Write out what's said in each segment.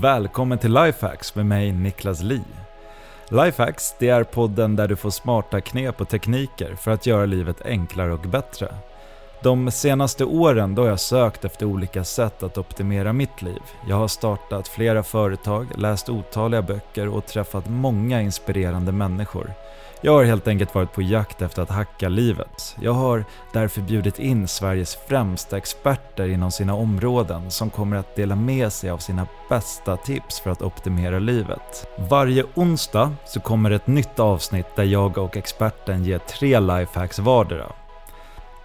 Välkommen till Lifehacks med mig Niklas Li. Lifehacks, det är podden där du får smarta knep och tekniker för att göra livet enklare och bättre. De senaste åren då har jag sökt efter olika sätt att optimera mitt liv. Jag har startat flera företag, läst otaliga böcker och träffat många inspirerande människor. Jag har helt enkelt varit på jakt efter att hacka livet. Jag har därför bjudit in Sveriges främsta experter inom sina områden som kommer att dela med sig av sina bästa tips för att optimera livet. Varje onsdag så kommer ett nytt avsnitt där jag och experten ger tre lifehacks vardera.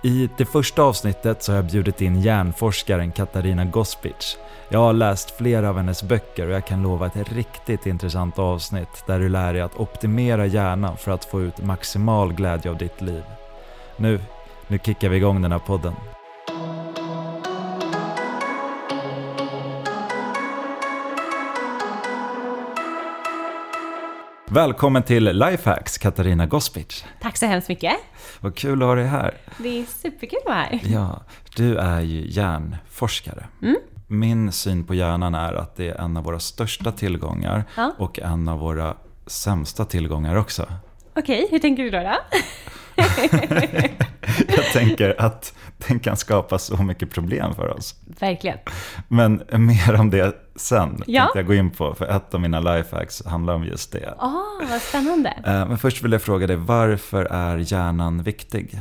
I det första avsnittet så har jag bjudit in hjärnforskaren Katarina Gospic. Jag har läst flera av hennes böcker och jag kan lova ett riktigt intressant avsnitt där du lär dig att optimera hjärnan för att få ut maximal glädje av ditt liv. Nu, nu kickar vi igång den här podden. Välkommen till Lifehacks, Katarina Gospic. Tack så hemskt mycket. Vad kul att ha dig här. Det är superkul att vara här. Ja, du är ju hjärnforskare. Mm. Min syn på hjärnan är att det är en av våra största tillgångar Ja. och en av våra sämsta tillgångar också. Okej, hur tänker du då? då? Jag tänker att den kan skapa så mycket problem för oss. Verkligen. Men mer om det sen, Ja. tänkte jag gå in på, för ett av mina lifehacks handlar om just det. Åh, vad spännande. Eh, Men först vill jag fråga dig, varför är hjärnan viktig?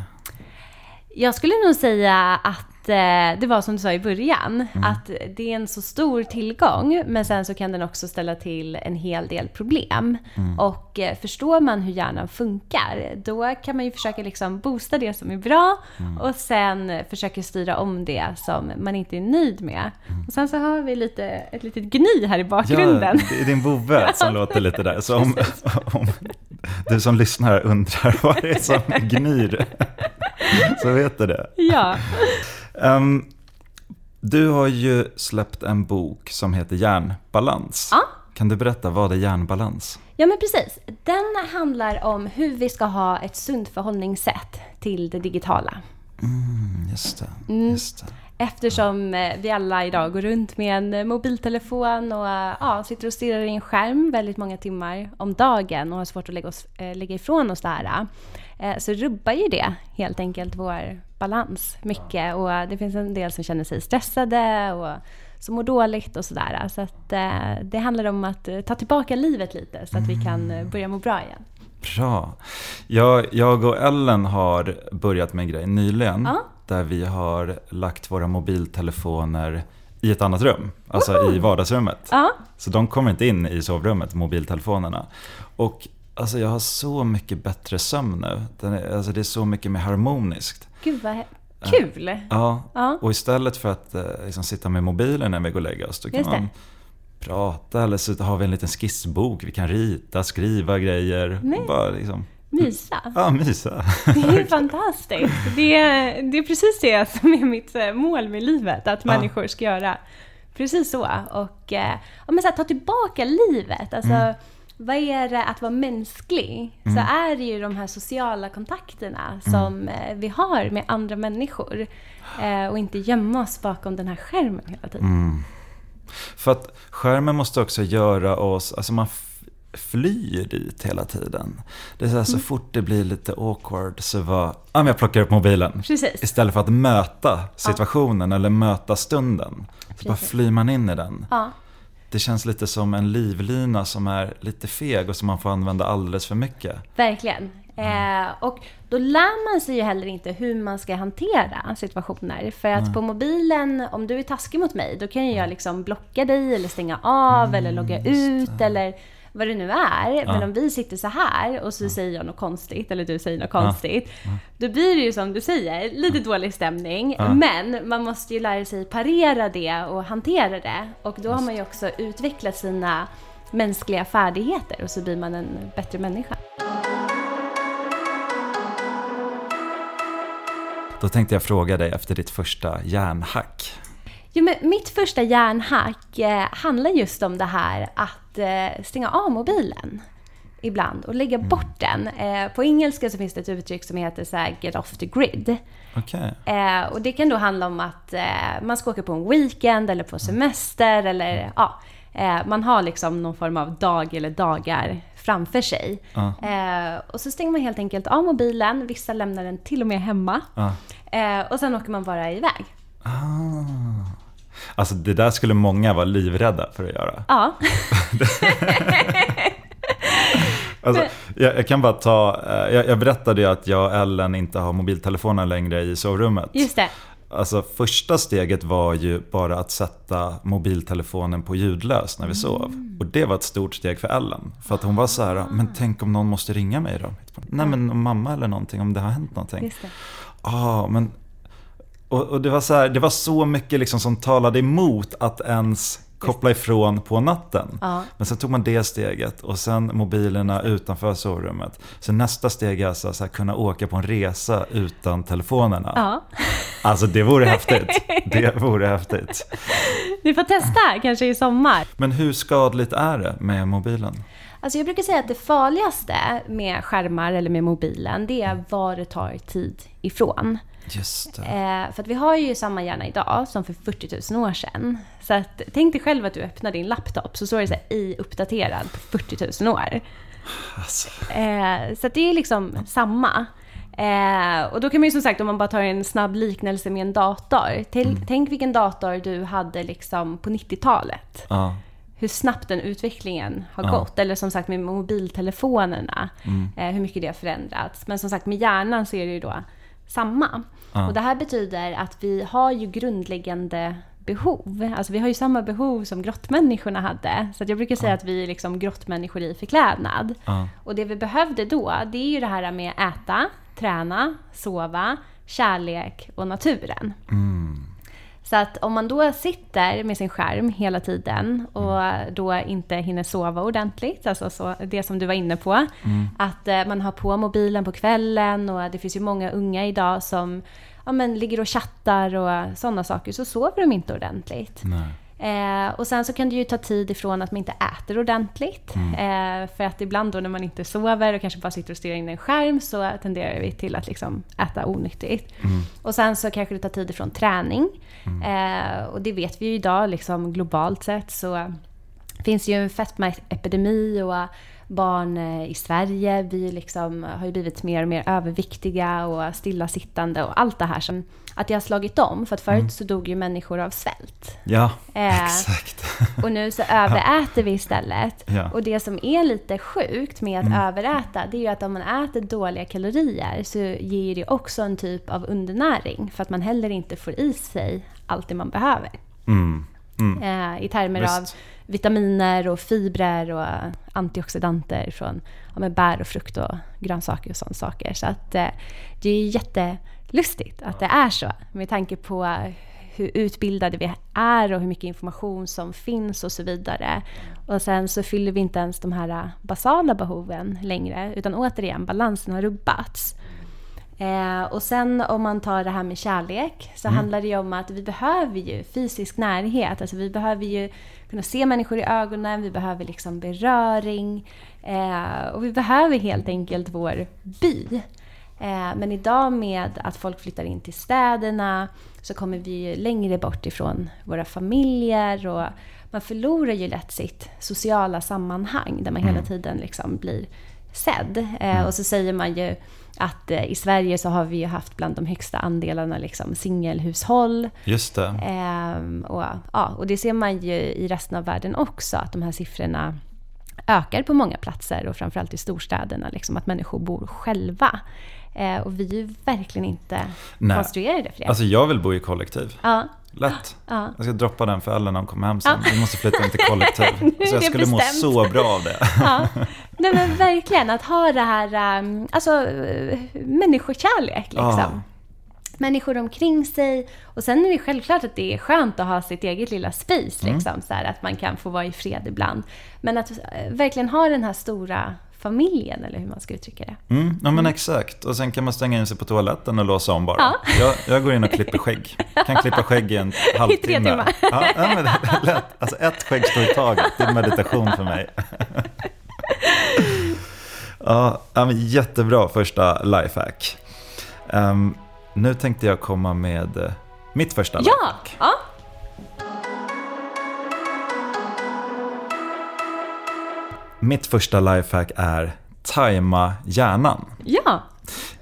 Jag skulle nog säga att eh, det var som du sa i början, att det är en så stor tillgång, men sen så kan den också ställa till en hel del problem. Och eh, förstår man hur hjärnan funkar, då kan man ju försöka liksom boosta det som är bra och sen försöka styra om det som man inte är nöjd med. Och sen så har vi lite, ett litet gny här i bakgrunden. Ja, det är din vovve som låter lite där. Så om, om du som lyssnar undrar vad det är som gnyr, så vet du det. Ja. Ehm, du har ju släppt en bok som heter Hjärnbalans. Ja. Kan du berätta, vad är hjärnbalans? Ja men precis. Den handlar om hur vi ska ha ett sunt förhållningssätt till det digitala. Mm, just det. Mm. Just det. Eftersom eh, vi alla idag går runt med en eh, mobiltelefon och eh, ja, sitter och stirrar i en skärm väldigt många timmar om dagen och har svårt att lägga, oss, lägga ifrån oss det här. Eh, Så rubbar ju det helt enkelt vår balans mycket och det finns en del som känner sig stressade och som mår dåligt och sådär. Så att eh, det handlar om att eh, ta tillbaka livet lite så att vi kan eh, börja må bra igen. Bra. Jag, jag och Ellen har börjat med en grej nyligen. Ja. Där vi har lagt våra mobiltelefoner i ett annat rum. Alltså i vardagsrummet. Ja, Så de kommer inte in i sovrummet, mobiltelefonerna. Och alltså jag har så mycket bättre sömn nu. Den är, alltså det är så mycket mer harmoniskt. gud vad kul! Ja, Ja. och istället för att eh, liksom, sitta med mobilen när vi går och lägger oss, då kan man prata eller så har vi en liten skissbok. Vi kan rita, skriva grejer. Och bara liksom, Mysa. ja, mysa. Det är ju fantastiskt. Det är, det är precis det som är mitt eh, mål med livet, att Ja. människor ska göra precis så. Och eh, ja, men så här, ta tillbaka livet. Alltså, Mm. Vad är det att vara mänsklig? Så är det ju de här sociala kontakterna Mm. som eh, vi har med andra människor. Eh, och inte gömma oss bakom den här skärmen hela tiden. Mm. För att skärmen måste också göra oss, alltså man flyr dit hela tiden. Det är så, här, Mm. så fort det blir lite awkward så var, ja jag plockar upp mobilen. Precis. Istället för att möta situationen eller möta stunden. Så bara Precis. flyr man in i den. Ja, Det känns lite som en livlina som är lite feg och som man får använda alldeles för mycket. Verkligen. Eh, och då lär man sig ju heller inte hur man ska hantera situationer. För att på mobilen, om du är taskig mot mig, då kan ju jag liksom blocka dig eller stänga av eller logga ut eller vad det nu är. Men om vi sitter så här och så säger jag något konstigt eller du säger något konstigt. Då blir det ju som du säger, lite dålig stämning. Men man måste ju lära sig parera det och hantera det. Och då har man ju också utvecklat sina mänskliga färdigheter och så blir man en bättre människa. Då tänkte jag fråga dig efter ditt första hjärnhack. Jo, men mitt första hjärnhack eh, handlar just om det här att eh, stänga av mobilen ibland och lägga bort den. Eh, på engelska så finns det ett uttryck som heter så här, get off the grid. Okej. Eh, och det kan då handla om att eh, man ska åka på en weekend eller på semester eller ja, Eh, man har liksom någon form av dag eller dagar framför sig. Ja. Eh, och så stänger man helt enkelt av mobilen. Vissa lämnar den till och med hemma. Ja. Eh, och sen åker man bara iväg. Ah. Alltså det där skulle många vara livrädda för att göra. Ja, Alltså, jag, jag kan bara ta, eh, jag, jag berättade ju att jag och Ellen inte har mobiltelefoner längre i sovrummet. just det. Alltså första steget var ju bara att sätta mobiltelefonen på ljudlös när vi sov. Mm. Och det var ett stort steg för Ellen. För att hon var så här, men tänk om någon måste ringa mig då? Nej men om mamma eller någonting, om det har hänt någonting. Just det. Ja, men... Och, och det, var så här, det var så mycket liksom som talade emot att ens koppla ifrån på natten. Ja. Men sen tog man det steget och sen mobilerna utanför sovrummet. Så nästa steg är alltså så här, kunna åka på en resa utan telefonerna. Ja. Alltså det vore häftigt. Det vore häftigt. Ni får testa kanske i sommar. Men hur skadligt är det med mobilen? Alltså jag brukar säga att det farligaste med skärmar eller med mobilen, det är var det tar tid ifrån. Just. Eh, för att vi har ju samma hjärna idag som för 40 000 år sedan. Så att, tänk dig själv att du öppnar din laptop så står det så här, i uppdaterad på 40 000 år. Alltså, Eh, så det är liksom samma. Eh, och då kan man ju som sagt, om man bara tar en snabb liknelse med en dator. Tänk, tänk vilken dator du hade liksom på 90-talet. ja. Hur snabbt den utvecklingen har Ja. gått. Eller som sagt med mobiltelefonerna. Mm. Eh, hur mycket det har förändrats. Men som sagt med hjärnan så är det ju då samma. Ja. Och det här betyder att vi har ju grundläggande behov. Alltså vi har ju samma behov som grottmänniskorna hade. Så att jag brukar säga att vi är liksom grottmänniskor i förklädnad. Ja. Och det vi behövde då, det är ju det här med äta, träna, sova, kärlek och naturen. Mm. Så att om man då sitter med sin skärm hela tiden och då inte hinner sova ordentligt, alltså så det som du var inne på, att eh, man har på mobilen på kvällen och det finns ju många unga idag som ja, men ligger och chattar och sådana saker, så sover de inte ordentligt. Nej. Eh, och sen så kan det ju ta tid ifrån att man inte äter ordentligt. Eh, för att ibland då när man inte sover och kanske bara sitter och stirrar in i en skärm så tenderar vi till att liksom äta onyttigt. Och sen så kanske det tar tid ifrån träning. Eh, och det vet vi ju idag liksom globalt sett så finns ju en fetmaepidemi och barn eh, i Sverige vi liksom har ju blivit mer och mer överviktiga och stillasittande och allt det här som att det har slagit om. För att förut så dog ju människor av svält. Ja, Eh, exakt. Och nu så överäter vi istället. Ja. Och det som är lite sjukt med att överäta, det är ju att om man äter dåliga kalorier så ger det också en typ av undernäring. För att man heller inte får i sig allt det man behöver. Mm. Mm. Eh, I termer av Visst. vitaminer och fibrer och antioxidanter från ja, bär och frukt och grönsaker och sådana saker. Så att eh, det är ju jättelustigt att det är så med tanke på hur utbildade vi är och hur mycket information som finns och så vidare. Och sen så fyller vi inte ens de här basala behoven längre utan återigen, balansen har rubbats. Eh, och sen om man tar det här med kärlek så handlar det ju om att vi behöver ju fysisk närhet. Alltså vi behöver ju kunna se människor i ögonen, vi behöver liksom beröring. Eh, och vi behöver helt enkelt vår by. Eh, men idag med att folk flyttar in till städerna så kommer vi ju längre bort ifrån våra familjer och man förlorar ju lätt sitt sociala sammanhang där man hela tiden liksom blir sedd. Eh, och så säger man ju att eh, i Sverige så har vi ju haft bland de högsta andelarna liksom singelhushåll. Just det. Ehm, och, ja, och det ser man ju i resten av världen också, att de här siffrorna ökar på många platser och framförallt i storstäderna, liksom, att människor bor själva. Eh, och vi är ju verkligen inte Nej. konstruerade för det. Alltså jag vill bo i kollektiv. ja, Lätt. ja. Jag ska droppa den för Ellen när hon kommer hem sen. Vi måste flytta in till kollektiv. Så jag skulle må bestämt. så bra av det. ja. Nej men verkligen, att ha det här, um, alltså uh, människokärlek liksom. Ja. Människor omkring sig. Och sen är det självklart att det är skönt att ha sitt eget lilla space, Mm. liksom, så här, att man kan få vara i fred ibland. Men att uh, verkligen ha den här stora familjen, eller hur man ska uttrycka det. Mm, ja men exakt. Och sen kan man stänga in sig på toaletten och låsa om bara. Ja. Jag, jag går in och klipper skägg. Kan klippa skägg i en halvtimme. timmar. Ja, men det är lätt. Alltså ett skäggstrå i taget. Det är meditation för mig. Ja, ja, men jättebra första lifehack. Um, nu tänkte jag komma med eh, mitt första Ja! lifehack. ja. Mitt första lifehack är tajma hjärnan. Ja.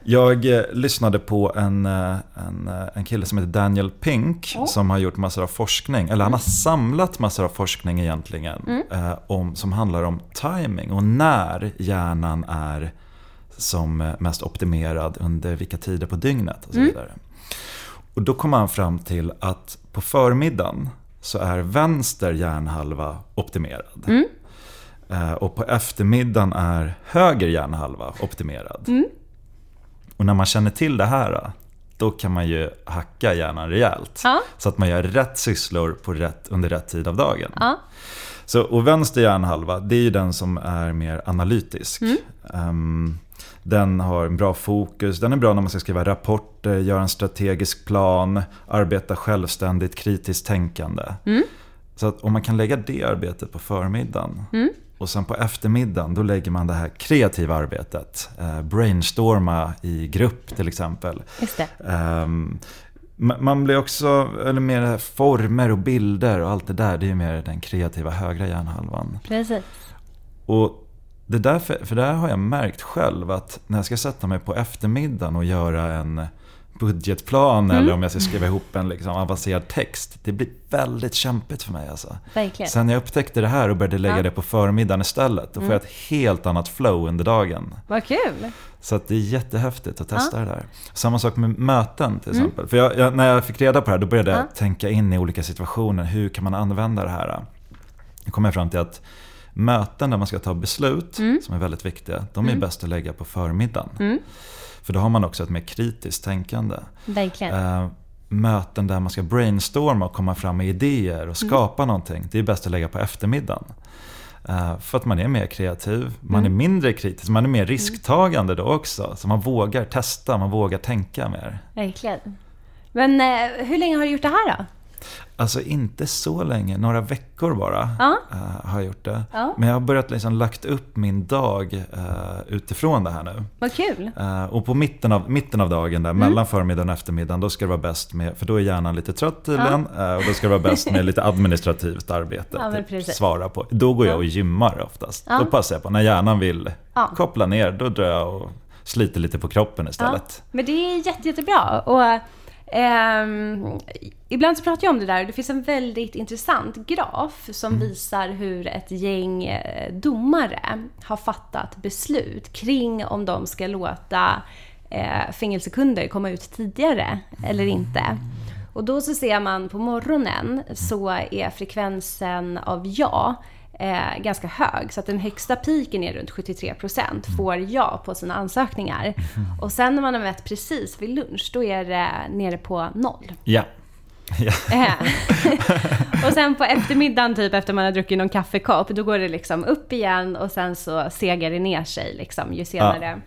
Jag eh, lyssnade på en, eh, en, eh, en kille som heter Daniel Pink Oh. som har gjort massor av forskning, eller han har samlat massor av forskning egentligen, eh, om, som handlar om timing och när hjärnan är som mest optimerad under vilka tider på dygnet och så vidare. Och då kom han fram till att på förmiddagen så är vänster hjärnhalva optimerad. Eh, Och på eftermiddagen är höger hjärnhalva optimerad. Och när man känner till det här, då kan man ju hacka hjärnan rejält. Ja. Så att man gör rätt sysslor på rätt, under rätt tid av dagen. Ja. Så, och vänster hjärnhalva, det är ju den som är mer analytisk. Ehm, den har en bra fokus, den är bra när man ska skriva rapporter, göra en strategisk plan, arbeta självständigt, kritiskt tänkande. Så att om man kan lägga det arbetet på förmiddagen och sen på eftermiddagen då lägger man det här kreativa arbetet. Eh, brainstorma i grupp till exempel. Just det. Ma- man blir också, eller mer former och bilder och allt det där, det är ju mer den kreativa högra hjärnhalvan. Precis. Och det där, för, för det har jag märkt själv att när jag ska sätta mig på eftermiddagen och göra en budgetplan eller om jag ska skriva ihop en liksom avancerad text. Det blir väldigt kämpigt för mig alltså. Verkligen. Sen jag upptäckte det här och började lägga Ja. det på förmiddagen istället, då får jag ett helt annat flow under dagen. Vad kul. Så det är jättehäftigt att testa det där. Samma sak med möten till exempel. För jag, jag, när jag fick reda på det här då började jag Ja. tänka in i olika situationer. Hur kan man använda det här? Då kom jag fram till att möten där man ska ta beslut, som är väldigt viktiga, de är bäst att lägga på förmiddagen. För då har man också ett mer kritiskt tänkande. Verkligen. Eh, möten där man ska brainstorma och komma fram med idéer och skapa någonting, det är bäst att lägga på eftermiddagen. Eh, för att man är mer kreativ, man är mindre kritisk, man är mer risktagande då också. Så man vågar testa, man vågar tänka mer. Verkligen. Men eh, hur länge har du gjort det här då? Alltså inte så länge, några veckor bara Ja. eh, har jag gjort det. Ja. Men jag har börjat liksom lagt upp min dag eh, utifrån det här nu. Vad kul. Eh, och på mitten av, mitten av dagen, där, mellan förmiddagen och eftermiddagen, då ska det vara bäst med, för då är hjärnan lite trött tydligen, eh, och då ska det vara bäst med lite administrativt arbete. Ja, typ, svara på. Då går jag Ja. och gymmar oftast. Ja. Då passar jag på, när hjärnan vill Ja. koppla ner, då drar jag och sliter lite på kroppen istället. Men det är jätte, jättebra. Och, ehm, ibland så pratar jag om det där och det finns en väldigt intressant graf som Mm. visar hur ett gäng eh, domare har fattat beslut kring om de ska låta eh, fängelsekunder komma ut tidigare eller inte. Och då så ser man på morgonen så är frekvensen av ja eh, ganska hög. Så att den högsta piken är runt 73% får ja på sina ansökningar. Och sen när man har mätt precis vid lunch, då är det nere på noll. Ja. ja. Eh, och sen på eftermiddagen, typ efter man har druckit någon kaffekopp, då går det liksom upp igen och sen så segar det ner sig liksom, ju senare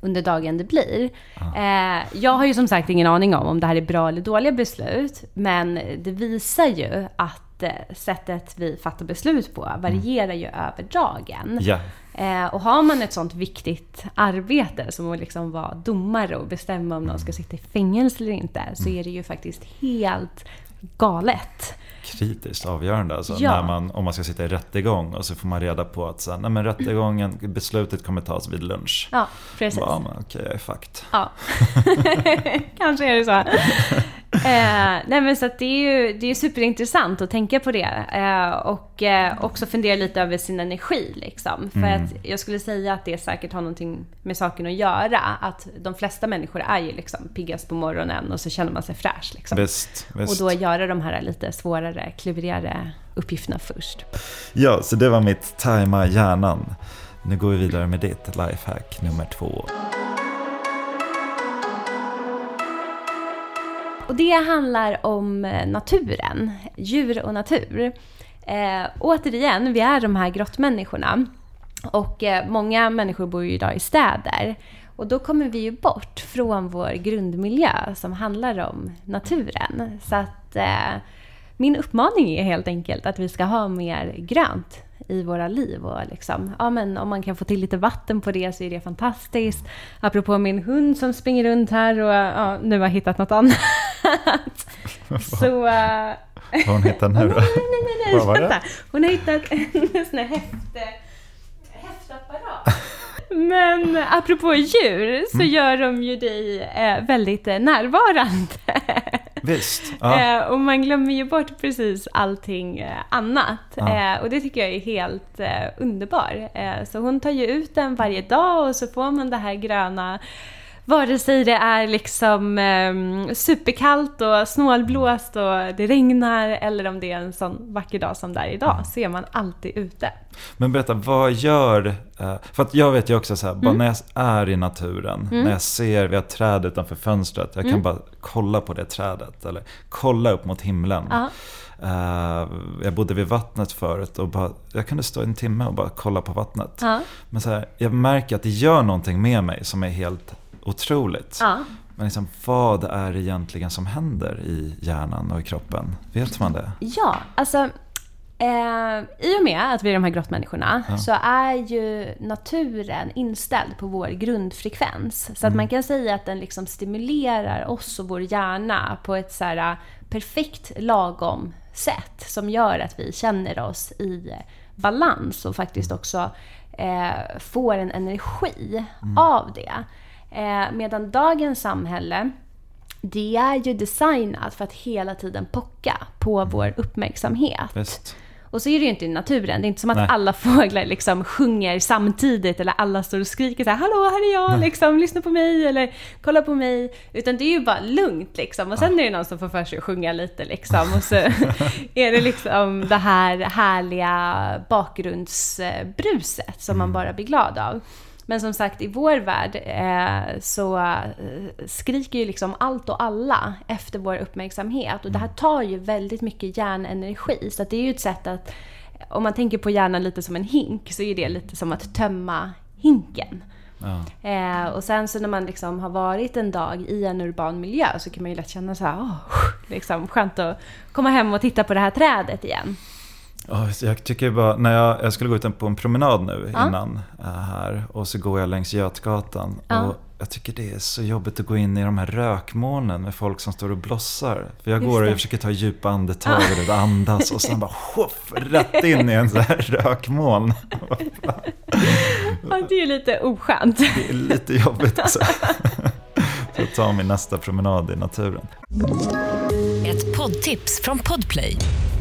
under dagen det blir. Eh, jag har ju som sagt ingen aning om om det här är bra eller dåliga beslut, men det visar ju att eh, sättet vi fattar beslut på varierar ju över dagen. ja. Eh, och har man ett sånt viktigt arbete som att liksom vara domare och bestämma om någon ska sitta i fängelse eller inte, så är det ju faktiskt helt galet. Kritiskt avgörande alltså. Ja. När man, om man ska sitta i rättegång och så får man reda på att så här, nej, men rättegången, beslutet kommer tas vid lunch. Ja, precis. Ja, men okej, jag är fucked. Ja, kanske är det så. Eh, nej men så att det är ju det är superintressant att tänka på det. Eh, och eh, också fundera lite över sin energi liksom. För att jag skulle säga att det säkert har någonting med saken att göra. Att de flesta människor är ju liksom piggast på morgonen och så känner man sig fräsch liksom. Visst, Och visst. då göra de här lite svårare, klurigare uppgifterna först. Ja, så det var mitt tajma hjärnan. Nu går vi vidare med ditt lifehack nummer två. Och det handlar om eh, naturen, djur och natur. Eh, återigen, vi är de här grottmänniskorna. Och eh, många människor bor ju idag i städer. Och då kommer vi ju bort från vår grundmiljö som handlar om naturen. Så att eh, min uppmaning är helt enkelt att vi ska ha mer grönt i våra liv. Och liksom, ja, men om man kan få till lite vatten på det så är det fantastiskt. Apropå min hund som springer runt här och ja, nu har hittat något annat. så... eh, Vad har hon hittat nu då? Nej, nej, nej, nej, vänta. Hon har hittat en sån här häfte... Men apropå djur så Mm. gör de ju dig eh, väldigt eh, närvarande. Visst. Ja. Eh, och man glömmer ju bort precis allting eh, annat. Ja. Och det tycker jag är helt underbar. Eh, så hon tar ju ut den varje dag och så får man det här gröna Vare sig det är liksom eh, superkallt och snålblåst och det regnar eller om det är en sån vacker dag som det är idag så är man alltid ute. Men berätta, vad gör... eh, För att jag vet ju också så här, bara Mm. när jag är i naturen, när jag ser, vi har träd utanför fönstret, jag kan Mm. bara kolla på det trädet eller kolla upp mot himlen. Ja. Eh, jag bodde vid vattnet förut och bara, jag kunde stå en timme och bara kolla på vattnet. Ja. Men så här, jag märker att det gör någonting med mig som är helt otroligt. Ja. Men liksom, vad är det egentligen som händer i hjärnan och i kroppen? Vet man det? Ja, alltså eh, i och med att vi är de här grottmänniskorna Ja. så är ju naturen inställd på vår grundfrekvens. Så att man kan säga att den liksom stimulerar oss och vår hjärna på ett så här eh, perfekt lagom sätt som gör att vi känner oss i balans och faktiskt också eh, får en energi av det. Eh, medan dagens samhälle det är ju designat för att hela tiden pocka på vår uppmärksamhet. Visst. Och så är det ju inte i naturen. Det är inte som att Nej. alla fåglar liksom sjunger samtidigt eller alla står och skriker så här “Hallå, här är jag, liksom, lyssna på mig” eller “Kolla på mig”. Utan det är ju bara lugnt liksom. Och sen är det någon som får för sig att sjunga lite liksom. Och så är det liksom det här härliga bakgrundsbruset som man bara blir glad av. Men som sagt, i vår värld eh, så eh, skriker ju liksom allt och alla efter vår uppmärksamhet. Och det här tar ju väldigt mycket hjärnenergi. Så att det är ju ett sätt att, om man tänker på hjärnan lite som en hink, så är det lite som att tömma hinken. Ja. Eh, och sen så när man liksom har varit en dag i en urban miljö så kan man ju lätt känna så här, åh, liksom skönt att komma hem och titta på det här trädet igen. Ja, Jag tycker bara, när jag, jag skulle gå ut på en promenad nu Ja. innan äh, här och så går jag längs Götgatan. Ja. Och jag tycker det är så jobbigt att gå in i de här rökmolnen med folk som står och blossar. För jag Just går och jag försköker ta djupa andetag och andas och sen bara tjoff, rätt in i en sån här rökmoln. Ja, det är ju lite oskönt. Det är lite jobbigt alltså. Så tar min nästa promenad i naturen. Ett poddtips från Podplay.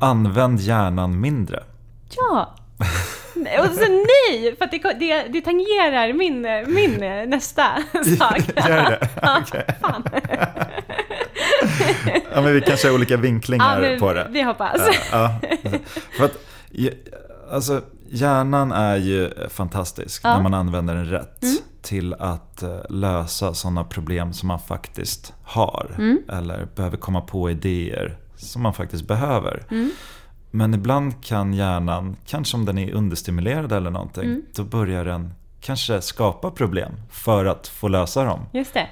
Använd hjärnan mindre. Ja. Och så nej, för att det, det, det tangerar min, min nästa sak. Gör det? Okej. Fan. Ja, men vi kanske har olika vinklingar Ja, på det. vi hoppas. Ja, ja. För att, alltså, hjärnan är ju fantastisk Ja. Mm. när man använder den rätt till att eh, lösa sådana problem som man faktiskt har. Mm. Eller behöver komma på idéer som man faktiskt behöver. Mm. Men ibland kan hjärnan, kanske om den är understimulerad eller någonting, Mm. då börjar den kanske skapa problem för att få lösa dem. Just det.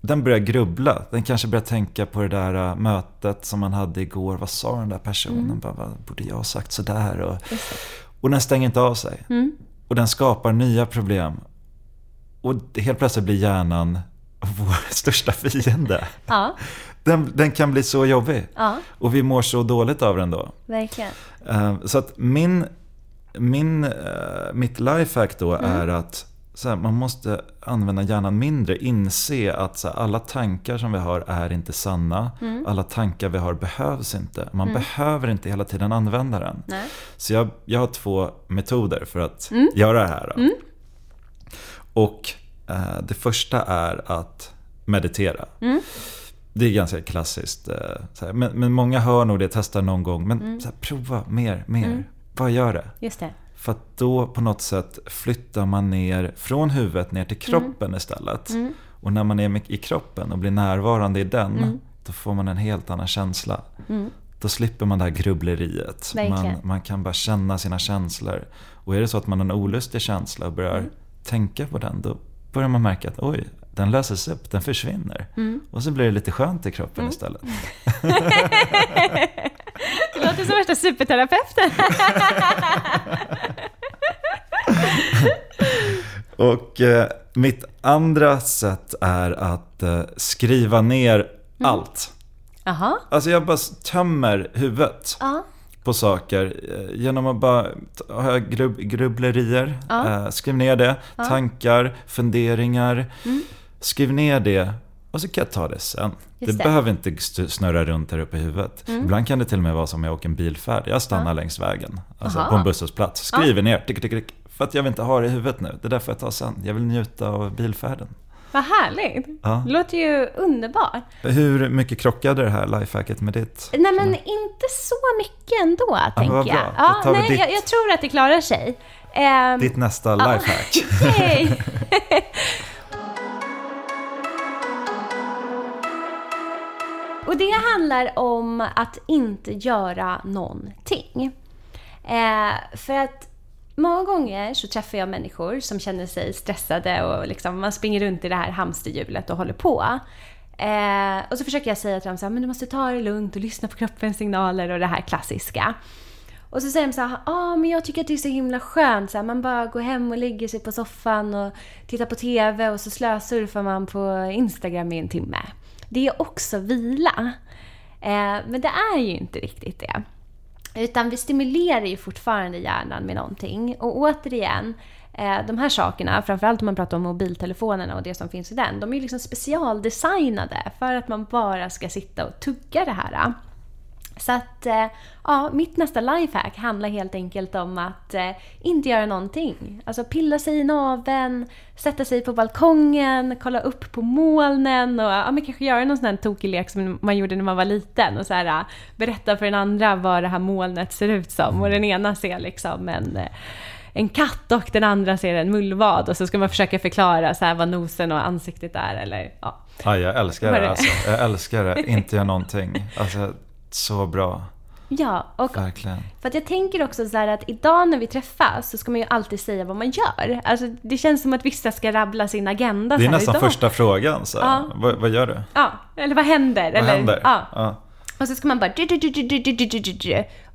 Den börjar grubbla. Den kanske börjar tänka på det där äh, mötet som man hade igår. Vad sa den där personen? Bara, vad borde jag ha sagt sådär? Och, och den stänger inte av sig. Och den skapar nya problem. Och helt plötsligt blir hjärnan vår största fiende. Ja, Den, den kan bli så jobbig. ja, Och vi mår så dåligt av den då. verkligen. Eh, Så att min, min, eh, mitt lifehack då Mm. är att här, man måste använda hjärnan mindre. Inse att här, alla tankar som vi har är inte sanna. Mm. Alla tankar vi har behövs inte. Man behöver inte hela tiden använda den. Nej. Så jag, jag har två metoder för att Mm. göra det här. Då. Och eh, det första är att meditera. Mm. Det är ganska klassiskt. Eh, här. Men, men många hör nog det, testar någon gång. Men Mm. här, prova mer, mer. Bara gör det. Just det. För att då på något sätt flyttar man ner från huvudet ner till kroppen istället. Och när man är i kroppen och blir närvarande i den, då får man en helt annan känsla. Då slipper man det här grubbleriet. Man, man kan bara känna sina känslor. Och är det så att man har en olustig känsla och börjar Mm. tänka på den, då börjar man märka att oj, den löses upp, den försvinner. Mm. Och så blir det lite skönt i kroppen istället. Det låter som värsta superterapeuten. Och eh, mitt andra sätt är att eh, skriva ner Mm. allt. Jaha. Alltså jag bara tömmer huvudet Ja. på saker eh, genom att bara ha grub, grubblerier. Ja. Eh, skriv ner det. Tankar, funderingar. Mm. Skriv ner det och så kan jag ta det sen. Det, Just det. behöver inte snurra runt här uppe i huvudet. Mm. Ibland kan det till och med vara som jag åker en bilfärd. Jag stannar längs vägen, alltså Aha. på en busshållplats. Skriver ner, tick, tick, tick, för att jag vill inte ha det i huvudet nu. Det där får jag ta sen. Jag vill njuta av bilfärden. Vad härligt. Ja. Det låter ju underbart. Hur mycket krockade det här lifehacket med ditt? Nej men inte så mycket ändå, tänker vad jag. bra. Ja, nej, ditt- jag, jag tror att det klarar sig. Ehm, Ditt nästa lifehack. Och det handlar om att inte göra någonting. Eh, för att många gånger så träffar jag människor som känner sig stressade och liksom man springer runt i det här hamsterhjulet och håller på. Eh, och så försöker jag säga till dem så här, men du måste ta det lugnt och lyssna på kroppens signaler och det här klassiska. Och så säger de så här, ah, men jag tycker att det är så himla skönt. Så här, man bara går hem och lägger sig på soffan och tittar på TV och så slösurfar man på Instagram i en timme. Det är också vila. Eh, men det är ju inte riktigt det. Utan vi stimulerar ju fortfarande hjärnan med någonting. Och återigen, eh, de här sakerna, framförallt om man pratar om mobiltelefonerna och det som finns i den, de är ju liksom specialdesignade för att man bara ska sitta och tugga det här. Så att, eh, ja, mitt nästa lifehack handlar helt enkelt om att eh, inte göra någonting. Alltså pilla sig i naveln, sätta sig på balkongen, kolla upp på molnen och ja, men kanske göra någon sån här tokig lek som man gjorde när man var liten och så här, eh, berätta för den andra vad det här molnet ser ut som. Och den ena ser liksom en en katt och den andra ser en mullvad och så ska man försöka förklara så här vad nosen och ansiktet är eller ja. Ja, jag älskar det? alltså. Jag älskar det. Inte göra någonting. Alltså, så bra. Ja, och Verkligen. för att jag tänker också så att idag när vi träffas så ska man ju alltid säga vad man gör. Alltså, det känns som att vissa ska rabbla sin agenda. Det är nästan idag. första frågan. Så ja. vad, vad, gör du? Ja, eller vad händer? Vad eller, händer? Ja. ja. Och så ska man bara...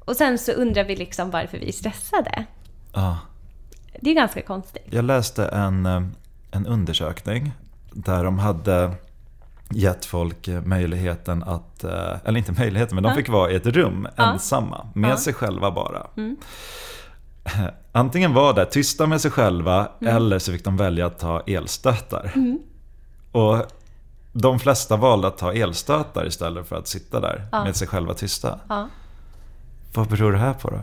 Och sen så undrar vi liksom varför vi är stressade. Ja. Det är ganska konstigt. Jag läste en, eh, en undersökning där de hade gett folk eh, möjligheten att, eh, eller inte möjligheten, men de fick vara i ett rum ensamma med sig själva bara. Antingen var det tysta med sig själva eller så fick de välja att ta elstötar. Och de flesta valde att ta elstötar istället för att sitta där Ja. med sig själva tysta. Ja. Vad beror det här på då?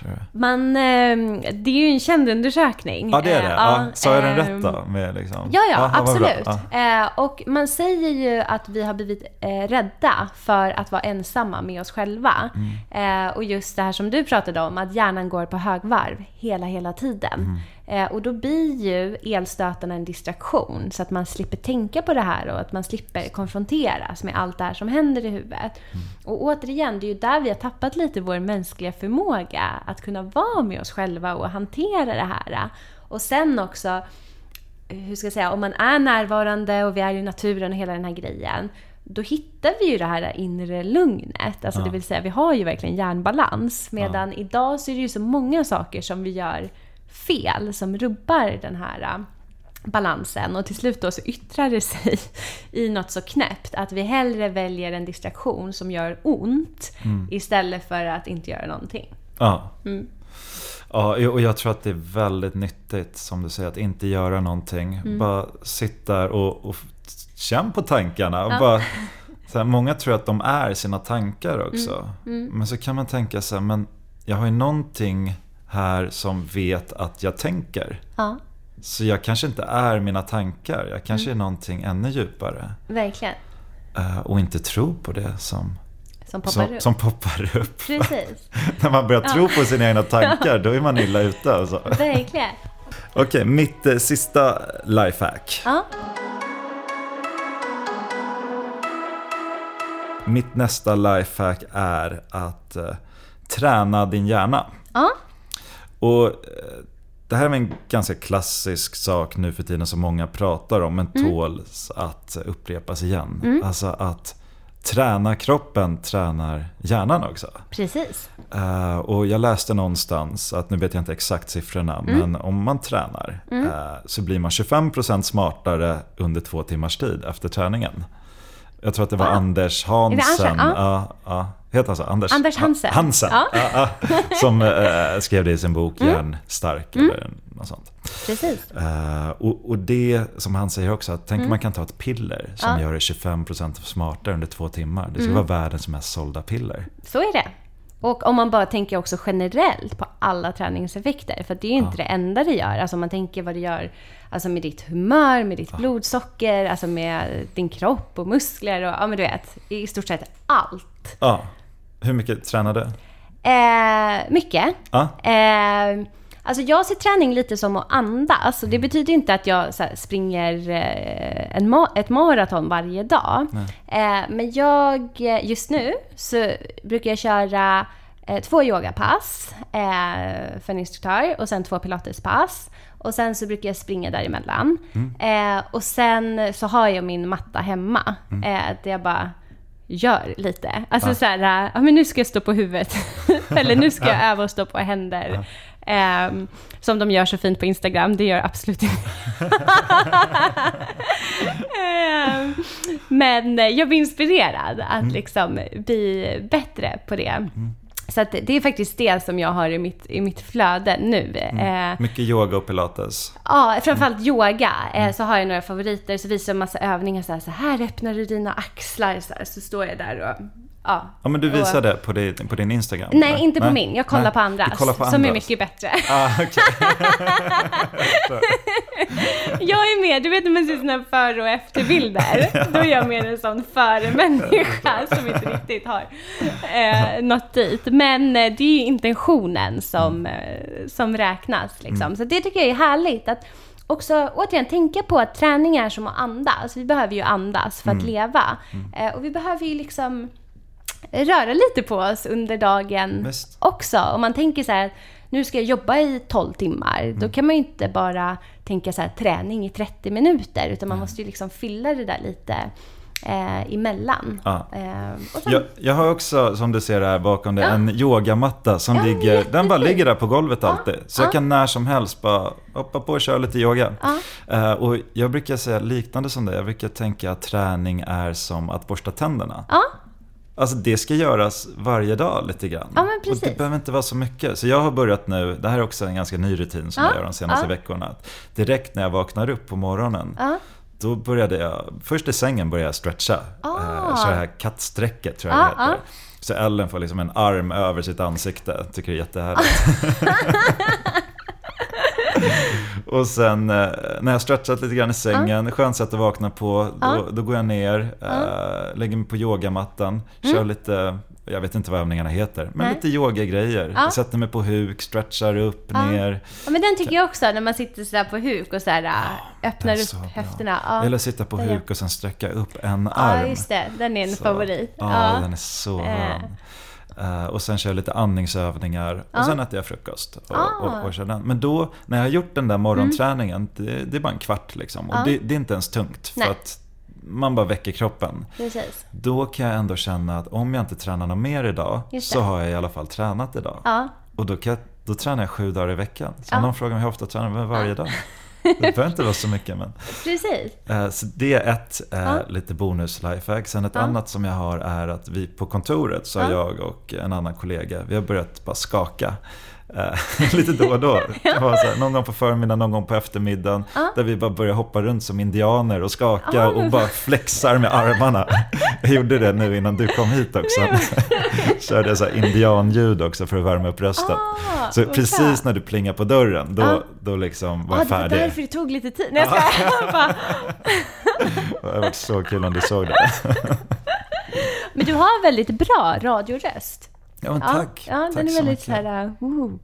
Tror du? Man, eh, det är ju en känd undersökning. Ja det är det. Eh, Ja, sa jag den ehm, rätt då? Med liksom... Ja, ja, Aha, absolut. Ja. Eh, och man säger ju att vi har blivit eh, rädda för att vara ensamma med oss själva. Mm. Och just det här som du pratade om, att hjärnan går på högvarv hela, hela tiden. Mm. Eh, och då blir ju elstötarna en distraktion, så att man slipper tänka på det här och att man slipper konfronteras med allt det här som händer i huvudet. Mm. Och återigen, det är ju där vi har tappat lite vår mänskliga förmåga att kunna vara med oss själva och hantera det här. Och sen också, hur ska jag säga, om man är närvarande och vi är i naturen och hela den här grejen, då hittar vi ju det här inre lugnet. Alltså det vill säga, vi har ju verkligen hjärnbalans. Medan idag så är det ju så många saker som vi gör fel, som rubbar den här äh, balansen. Och till slut då så yttrar det sig i något så knäppt att vi hellre väljer en distraktion som gör ont istället för att inte göra någonting. Ja. Mm. Ja, och jag tror att det är väldigt nyttigt som du säger att inte göra någonting. Mm. Bara sitta där och, och känn på tankarna. Och bara, så här, många tror att de är sina tankar också. Mm. Men så kan man tänka sig, men jag har ju någonting här som vet att jag tänker. Ja, Så jag kanske inte är mina tankar. Jag kanske Mm. är någonting ännu djupare. verkligen. Eh, Och inte tro på det som, Som poppar som, upp. som poppar upp. Precis, När man börjar tro på sina egna tankar, då är man illa ute alltså. verkligen. Okej, mitt eh, sista lifehack. Ja. mitt nästa lifehack är att eh, träna din hjärna. Ja, Och eh, det här är en ganska klassisk sak nu för tiden som många pratar om men Mm. tåls att upprepas igen. Alltså att träna kroppen tränar hjärnan också. precis. Eh, och jag läste någonstans, att nu vet jag inte exakt siffrorna, Mm. men om man tränar eh, så blir man 25% smartare under två timmars tid efter träningen. Jag tror att det var Va? Anders Hansen. Anders? Ja, ja. Heter han så? Anders, Anders Hansen. Ha- Hansen. Ja. Ja, ja. Som eh, skrev det i sin bok Mm. Hjärnstark eller något sånt. Precis. Eh, och, och det som han säger också, att tänk om man kan ta ett piller som Mm. Ja. gör dig 25% smartare under två timmar. Det ska Mm. vara världens mest sålda piller. Så är det. Och om man bara tänker också generellt på alla träningseffekter, för det är ju inte det enda det gör. Alltså om man tänker vad det gör alltså med ditt humör, med ditt blodsocker, alltså med din kropp och muskler och ja men du vet, i stort sett allt. Ja. Hur mycket tränar du? Eh, mycket. Ja. Eh, alltså jag ser träning lite som att andas. Det betyder inte att jag här, springer eh, en ma- ett maraton varje dag. Eh, men jag, eh, just nu så brukar jag köra eh, två yogapass eh, för en instruktör och sen två pilatespass. Och sen så brukar jag springa däremellan. Eh, och sen så har jag min matta hemma. Eh, där jag bara gör lite. Alltså så här, ja men nu ska jag stå på huvudet. Eller nu ska jag öva och stå på händer. Ehm, som de gör så fint på Instagram, det gör absolut inte Ehm, Men jag blir inspirerad att liksom bli bättre på det. Så det är faktiskt det som jag har i mitt, i mitt flöde nu. Eh, Mycket yoga och pilates. Ja, framförallt yoga. Eh, så har jag några favoriter. Så visar jag massa övningar. Så här, så här öppnar du dina axlar. Så, här, så står jag där och... Ja. Ja men du Och- visar det på din, på din Instagram? Nej, eller? inte på min. Jag kollar Nej, på andras. Du kollar på Som är mycket bättre. Ah, okej. Jag är mer, du vet när man ser sina före och efterbilder. Då är jag mer en sån före-människa som inte riktigt har eh, nått dit. Men eh, det är ju intentionen som, eh, som räknas. Liksom. Så det tycker jag är härligt. Att också återigen tänka på att träning är som att andas. Vi behöver ju andas för att leva. Eh, och vi behöver ju liksom röra lite på oss under dagen Visst. också. Om man tänker så här, nu ska jag jobba i 12 timmar. Mm. Då kan man ju inte bara tänka så här, träning i 30 minuter. Utan man måste ju liksom fylla det där lite eh, emellan. Ja. Eh, sen, Jag, jag har också, som du ser här bakom dig, Ja. en yogamatta som Ja, ligger, den bara ligger där på golvet alltid. Så jag ja. kan när som helst bara hoppa på och köra lite yoga. Eh, och jag brukar säga liknande som det, jag brukar tänka att träning är som att borsta tänderna. Alltså det ska göras varje dag lite grann. Ja, men Och precis. det behöver inte vara så mycket. Så jag har börjat nu, det här är också en ganska ny rutin som Ja, jag gör de senaste ja. veckorna. Att direkt när jag vaknar upp på morgonen, ja. då började jag, först i sängen började jag stretcha. Ah. Köra det här kattsträcket tror jag Ja, det heter. ja. Så Ellen får liksom en arm över sitt ansikte. Tycker det är jättehärligt. Och sen eh, när jag stretchat lite grann i sängen, skönt sätt att vakna på, då, Ja. då går jag ner, eh, lägger mig på yogamattan, kör lite, jag vet inte vad övningarna heter, men Mm. Nej. lite yogagrejer. Ja. Jag sätter mig på huk, stretchar upp, Ja. ner. ja, men den tycker jag också när man sitter sådär på huk och sådär, öppnar Den är så upp bra. höfterna. Ja. Eller sitta på huk och sen sträcka upp en ja, arm. just det. Den är en Så- favorit. Ja, den är så Eh. skön. Eh, och sen kör jag lite andningsövningar Ja. och sen äter jag frukost. Och, Ah. och, och kör den. Men då, när jag har gjort den där morgonträningen, det, det är bara en kvart liksom. Och Mm. Ja. det, det är inte ens tungt. För Nej. att man bara väcker kroppen. Precis. Då kan jag ändå känna att om jag inte tränar något mer idag så har jag i alla fall tränat idag. Och då, jag, då tränar jag sju dagar i veckan. Så någon frågar mig hur ofta tränar jag varje dag. Det behöver inte vara så mycket men. Precis. Eh, Så det är ett eh, Ja. lite bonus lifehack. Sen ett Ja. annat som jag har är att vi på kontoret så Ja. jag och en annan kollega, vi har börjat bara skaka. Eh, lite då och då. Var så här, någon gång på förmiddagen, någon gång på eftermiddagen. Ja. Där vi bara börjar hoppa runt som indianer och skaka Ja. och bara flexar med armarna. Jag gjorde det nu innan du kom hit också. Körde så här indianljud också för att värma upp rösten. Ah, så precis när du plingar på dörren, då, Ja. då liksom var Ja, jag det var färdig. därför det tog lite tid. Nej, jag. Bara- Det hade varit så kul om du såg det. Men du har väldigt bra radioröst. Ja, men Ja, tack. Ja, tack den är så väldigt mycket. så här... Uh, woo.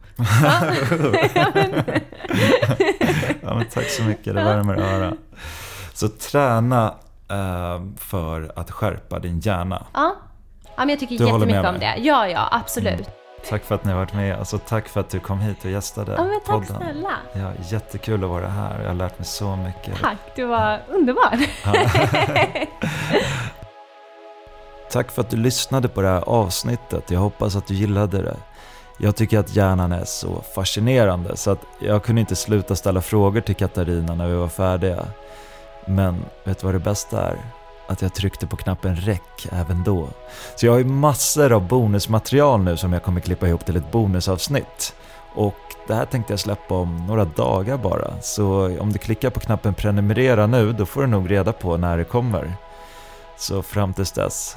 Ja, men tack så mycket, det värmer höra. Så träna eh, för att skärpa din hjärna. Ja, Ja, men jag tycker Du jättemycket om det. Ja, ja, absolut. Tack för att ni har varit med. Alltså, tack för att du kom hit och gästade Ja, men tack podden. snälla. Ja, jättekul att vara här. Jag har lärt mig så mycket. Tack, du var underbar. Tack för att du lyssnade på det här avsnittet. Jag hoppas att du gillade det. Jag tycker att hjärnan är så fascinerande så att jag kunde inte sluta ställa frågor till Katarina när vi var färdiga. Men vet du vad det bästa är? Att jag tryckte på knappen räck även då. Så jag har ju massor av bonusmaterial nu som jag kommer klippa ihop till ett bonusavsnitt. Och det här tänkte jag släppa om några dagar bara. Så om du klickar på knappen prenumerera nu, då får du nog reda på när det kommer. Så fram tills dess,